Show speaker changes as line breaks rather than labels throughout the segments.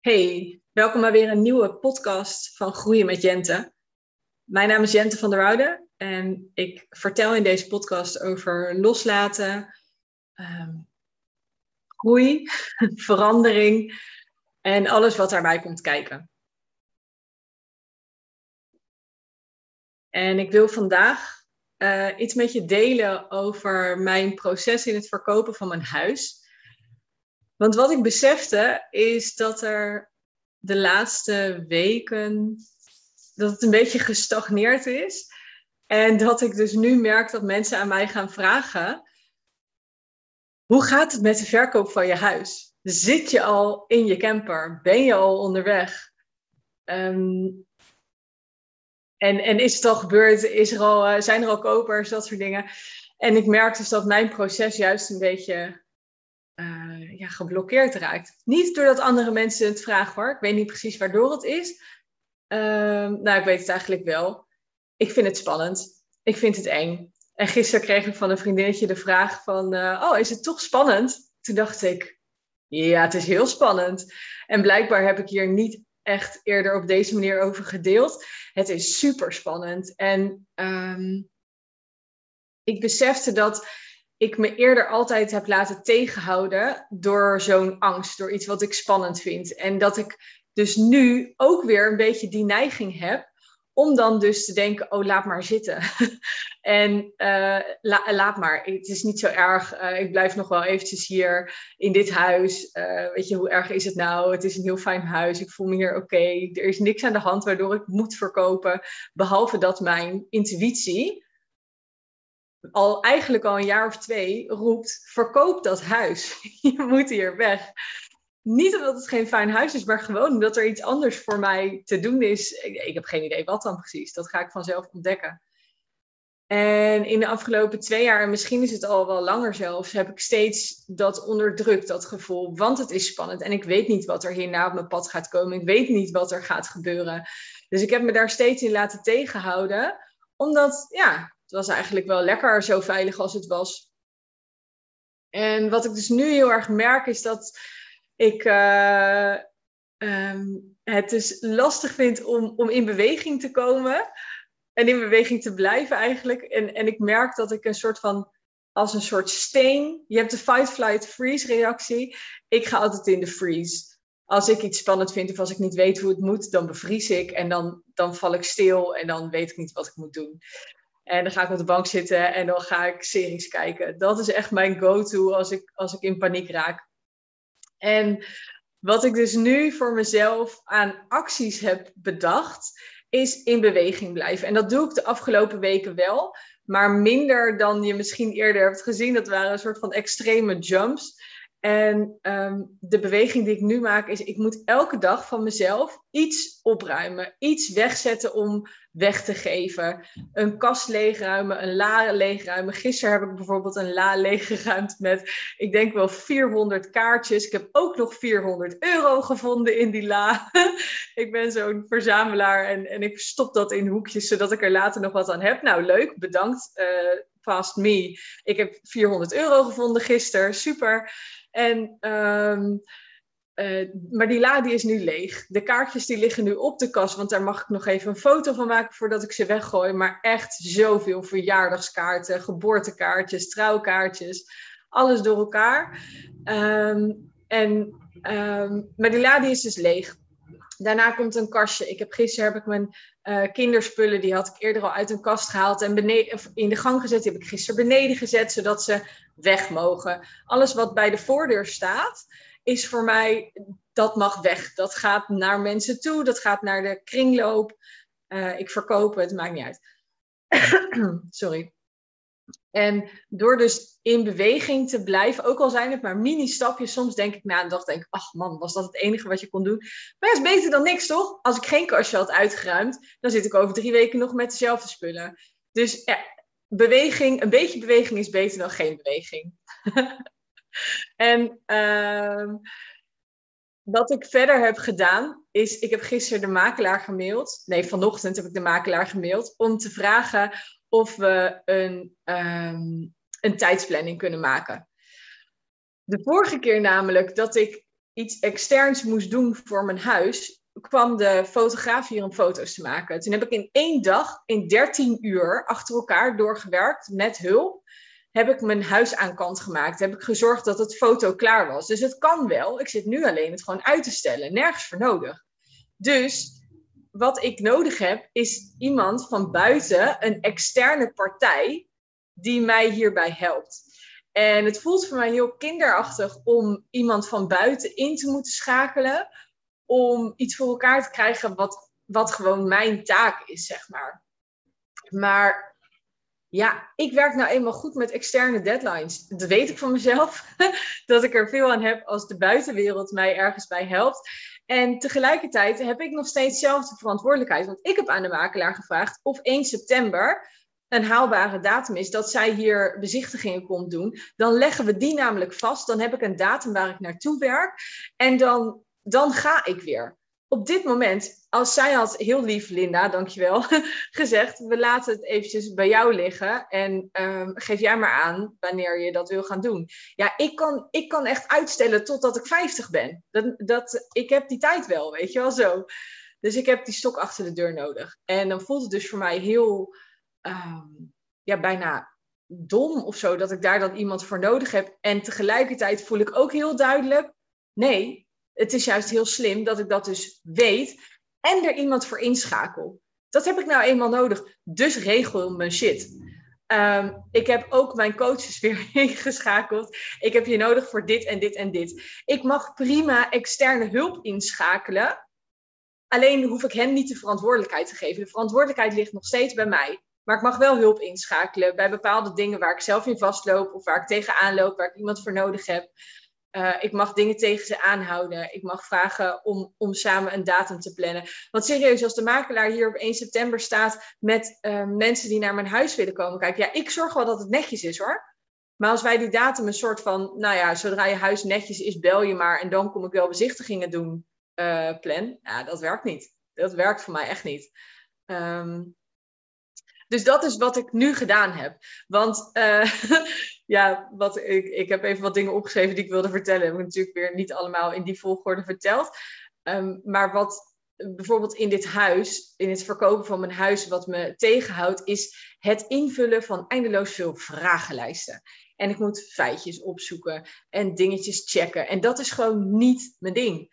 Hey, welkom bij weer een nieuwe podcast van Groeien met Jente. Mijn naam is Jente van der Woude en ik vertel in deze podcast over loslaten, ehm, groei, verandering en alles wat daarbij komt kijken. En ik wil vandaag uh, iets met je delen over mijn proces in het verkopen van mijn huis. Want wat ik besefte is dat er de laatste weken dat het een beetje gestagneerd is. En dat ik dus nu merk dat mensen aan mij gaan vragen: hoe gaat het met de verkoop van je huis? Zit je al in je camper? Ben je al onderweg? Ehm, en, en is het al gebeurd? Is er al, eh, zijn er al kopers? Dat soort dingen. En ik merk dus dat mijn proces juist een beetje ja, geblokkeerd raakt. Niet doordat andere mensen het vragen hoor. Ik weet niet precies waardoor het is. Ehm, nou, ik weet het eigenlijk wel. Ik vind het spannend. Ik vind het eng. En gisteren kreeg ik van een vriendinnetje de vraag van... Uh, oh, is het toch spannend? Toen dacht ik... Ja, het is heel spannend. En blijkbaar heb ik hier niet echt eerder op deze manier over gedeeld. Het is super spannend. En um, ik besefte dat ik me eerder altijd heb laten tegenhouden door zo'n angst, door iets wat ik spannend vind. En dat ik dus nu ook weer een beetje die neiging heb om dan dus te denken, oh laat maar zitten. en uh, laat maar, het is niet zo erg, uh, ik blijf nog wel eventjes hier in dit huis. Uh, weet je, hoe erg is het nou? Het is een heel fijn huis, ik voel me hier oké. Er is niks aan de hand waardoor ik moet verkopen, behalve dat mijn intuïtie al eigenlijk al een jaar of twee roept: verkoop dat huis. je moet hier weg. Niet omdat het geen fijn huis is, maar gewoon omdat er iets anders voor mij te doen is. Ik, heb geen idee wat dan precies. Dat ga ik vanzelf ontdekken. En in de afgelopen twee jaar, en misschien is het al wel langer zelfs, heb ik steeds dat onderdrukt, dat gevoel. Want het is spannend en ik weet niet wat er hierna op mijn pad gaat komen. Ik weet niet wat er gaat gebeuren. Dus ik heb me daar steeds in laten tegenhouden. Omdat, ja, het was eigenlijk wel lekker zo veilig als het was. En wat ik dus nu heel erg merk is dat ik uh, um, het dus lastig vind om, om in beweging te komen. En in beweging te blijven eigenlijk. En, en ik merk dat ik een soort van, als een soort steen. Je hebt de fight, flight, freeze reactie. Ik ga altijd in de freeze. Als ik iets spannend vind of als ik niet weet hoe het moet, dan bevries ik. En dan, dan val ik stil en dan weet ik niet wat ik moet doen. En dan ga ik op de bank zitten en dan ga ik series kijken. Dat is echt mijn go-to als ik, als ik in paniek raak. En wat ik dus nu voor mezelf aan acties heb bedacht, is in beweging blijven. En dat doe ik de afgelopen weken wel, maar minder dan je misschien eerder hebt gezien. Dat waren een soort van extreme jumps. En um, de beweging die ik nu maak is, ik moet elke dag van mezelf iets opruimen, iets wegzetten om weg te geven. Een kast leegruimen, een la leegruimen. Gisteren heb ik bijvoorbeeld een la leeggeruimd met, ik denk wel 400 kaartjes. Ik heb ook nog 400 euro gevonden in die la. ik ben zo'n verzamelaar en, en ik stop dat in hoekjes, zodat ik er later nog wat aan heb. Nou, leuk, bedankt. Uh, Fast Me. Ik heb 400 euro gevonden gisteren, super. En, um, uh, maar die la die is nu leeg. De kaartjes die liggen nu op de kast, want daar mag ik nog even een foto van maken voordat ik ze weggooi. Maar echt zoveel verjaardagskaarten, geboortekaartjes, trouwkaartjes, alles door elkaar. Um, en, um, maar die la die is dus leeg. Daarna komt een kastje. Ik heb, gisteren heb ik mijn uh, kinderspullen, die had ik eerder al uit een kast gehaald en beneden, in de gang gezet. Die heb ik gisteren beneden gezet, zodat ze weg mogen. Alles wat bij de voordeur staat, is voor mij, dat mag weg. Dat gaat naar mensen toe, dat gaat naar de kringloop. Uh, ik verkoop het, maakt niet uit. Sorry. En door dus in beweging te blijven, ook al zijn het maar mini-stapjes, soms denk ik na een dag, denk ik, ach man, was dat het enige wat je kon doen? Maar is beter dan niks, toch? Als ik geen kastje had uitgeruimd, dan zit ik over drie weken nog met dezelfde spullen. Dus ja, beweging, een beetje beweging is beter dan geen beweging. en uh, wat ik verder heb gedaan, is ik heb gisteren de makelaar gemaild. Nee, vanochtend heb ik de makelaar gemaild om te vragen of we een, um, een tijdsplanning kunnen maken. De vorige keer namelijk dat ik iets externs moest doen voor mijn huis, kwam de fotograaf hier om foto's te maken. Toen heb ik in één dag, in 13 uur, achter elkaar doorgewerkt met hulp. Heb ik mijn huis aan kant gemaakt. Heb ik gezorgd dat het foto klaar was. Dus het kan wel. Ik zit nu alleen het gewoon uit te stellen. Nergens voor nodig. Dus wat ik nodig heb, is iemand van buiten, een externe partij, die mij hierbij helpt. En het voelt voor mij heel kinderachtig om iemand van buiten in te moeten schakelen. Om iets voor elkaar te krijgen wat, wat gewoon mijn taak is, zeg maar. Maar ja, ik werk nou eenmaal goed met externe deadlines. Dat weet ik van mezelf. dat ik er veel aan heb als de buitenwereld mij ergens bij helpt. En tegelijkertijd heb ik nog steeds zelf de verantwoordelijkheid. Want ik heb aan de makelaar gevraagd of 1 september een haalbare datum is dat zij hier bezichtigingen komt doen, dan leggen we die namelijk vast. Dan heb ik een datum waar ik naartoe werk en dan, dan ga ik weer. Op dit moment, als zij had, heel lief Linda, dankjewel, gezegd, we laten het eventjes bij jou liggen en um, geef jij maar aan wanneer je dat wil gaan doen. Ja, ik kan, ik kan echt uitstellen totdat ik 50 ben. Dat, dat, ik heb die tijd wel, weet je wel zo. Dus ik heb die stok achter de deur nodig. En dan voelt het dus voor mij heel Ehm, ja, bijna dom of zo dat ik daar dan iemand voor nodig heb. En tegelijkertijd voel ik ook heel duidelijk, nee, het is juist heel slim dat ik dat dus weet en er iemand voor inschakel. Dat heb ik nou eenmaal nodig, dus regel mijn shit. Ehm, ik heb ook mijn coaches weer ingeschakeld. Ik heb je nodig voor dit en dit en dit. Ik mag prima externe hulp inschakelen. Alleen hoef ik hen niet de verantwoordelijkheid te geven. De verantwoordelijkheid ligt nog steeds bij mij. Maar ik mag wel hulp inschakelen bij bepaalde dingen waar ik zelf in vastloop of waar ik tegenaan loop, waar ik iemand voor nodig heb. Uh, ik mag dingen tegen ze aanhouden. Ik mag vragen om, om samen een datum te plannen. Want serieus, als de makelaar hier op 1 september staat met uh, mensen die naar mijn huis willen komen kijken. Ja, ik zorg wel dat het netjes is hoor. Maar als wij die datum een soort van, nou ja, zodra je huis netjes is, bel je maar en dan kom ik wel bezichtigingen doen, uh, plan. Ja, dat werkt niet. Dat werkt voor mij echt niet. Um, dus dat is wat ik nu gedaan heb. Want uh, ja, wat ik, ik heb even wat dingen opgeschreven die ik wilde vertellen. Heb ik natuurlijk weer niet allemaal in die volgorde verteld. Um, maar wat bijvoorbeeld in dit huis, in het verkopen van mijn huis, wat me tegenhoudt, is het invullen van eindeloos veel vragenlijsten. En ik moet feitjes opzoeken en dingetjes checken. En dat is gewoon niet mijn ding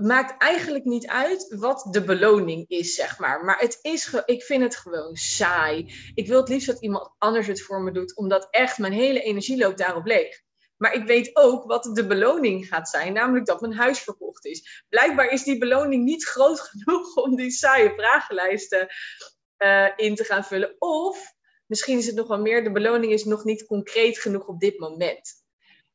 maakt eigenlijk niet uit wat de beloning is, zeg maar. Maar het is ik vind het gewoon saai. Ik wil het liefst dat iemand anders het voor me doet, omdat echt mijn hele energie loopt daarop leeg. Maar ik weet ook wat de beloning gaat zijn, namelijk dat mijn huis verkocht is. Blijkbaar is die beloning niet groot genoeg om die saaie vragenlijsten uh, in te gaan vullen. Of misschien is het nog wel meer, de beloning is nog niet concreet genoeg op dit moment.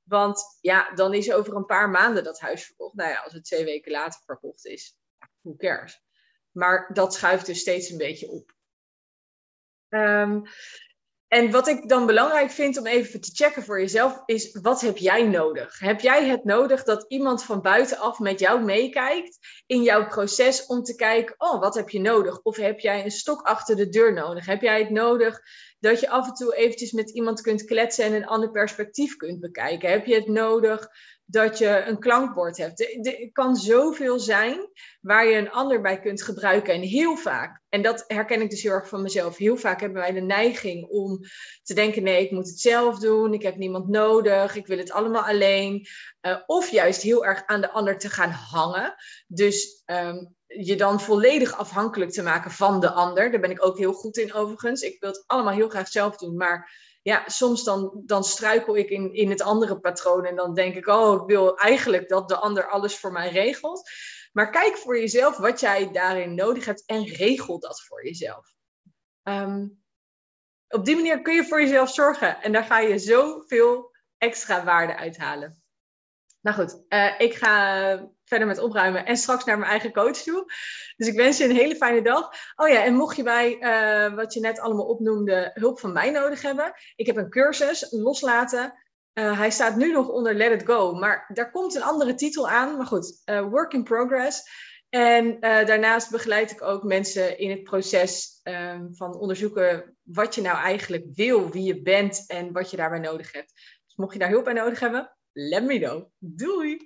Want ja, dan is over een paar maanden dat huis verkocht. Nou ja, als het twee weken later verkocht is, who cares? Maar dat schuift dus steeds een beetje op. Um, en wat ik dan belangrijk vind om even te checken voor jezelf, is wat heb jij nodig? Heb jij het nodig dat iemand van buitenaf met jou meekijkt in jouw proces om te kijken, oh, wat heb je nodig? Of heb jij een stok achter de deur nodig? Heb jij het nodig dat je af en toe eventjes met iemand kunt kletsen en een ander perspectief kunt bekijken? Heb je het nodig dat je een klankbord hebt. Er kan zoveel zijn waar je een ander bij kunt gebruiken. En heel vaak, en dat herken ik dus heel erg van mezelf, heel vaak hebben wij de neiging om te denken: nee, ik moet het zelf doen, ik heb niemand nodig, ik wil het allemaal alleen. Uh, of juist heel erg aan de ander te gaan hangen. Dus um, je dan volledig afhankelijk te maken van de ander. Daar ben ik ook heel goed in overigens. Ik wil het allemaal heel graag zelf doen, maar ja, soms dan, dan struikel ik in, in het andere patroon en dan denk ik, oh, ik wil eigenlijk dat de ander alles voor mij regelt. Maar kijk voor jezelf wat jij daarin nodig hebt en regel dat voor jezelf. Um, op die manier kun je voor jezelf zorgen en daar ga je zoveel extra waarde uithalen. Nou goed, uh, ik ga verder met opruimen en straks naar mijn eigen coach toe. Dus ik wens je een hele fijne dag. Oh ja, en mocht je bij uh, wat je net allemaal opnoemde hulp van mij nodig hebben, ik heb een cursus loslaten. Uh, hij staat nu nog onder Let It Go, maar daar komt een andere titel aan. Maar goed, work in progress. En daarnaast begeleid ik ook mensen in het proces um, van onderzoeken wat je nou eigenlijk wil, wie je bent en wat je daarbij nodig hebt. Dus mocht je daar hulp bij nodig hebben, let me know. Doei!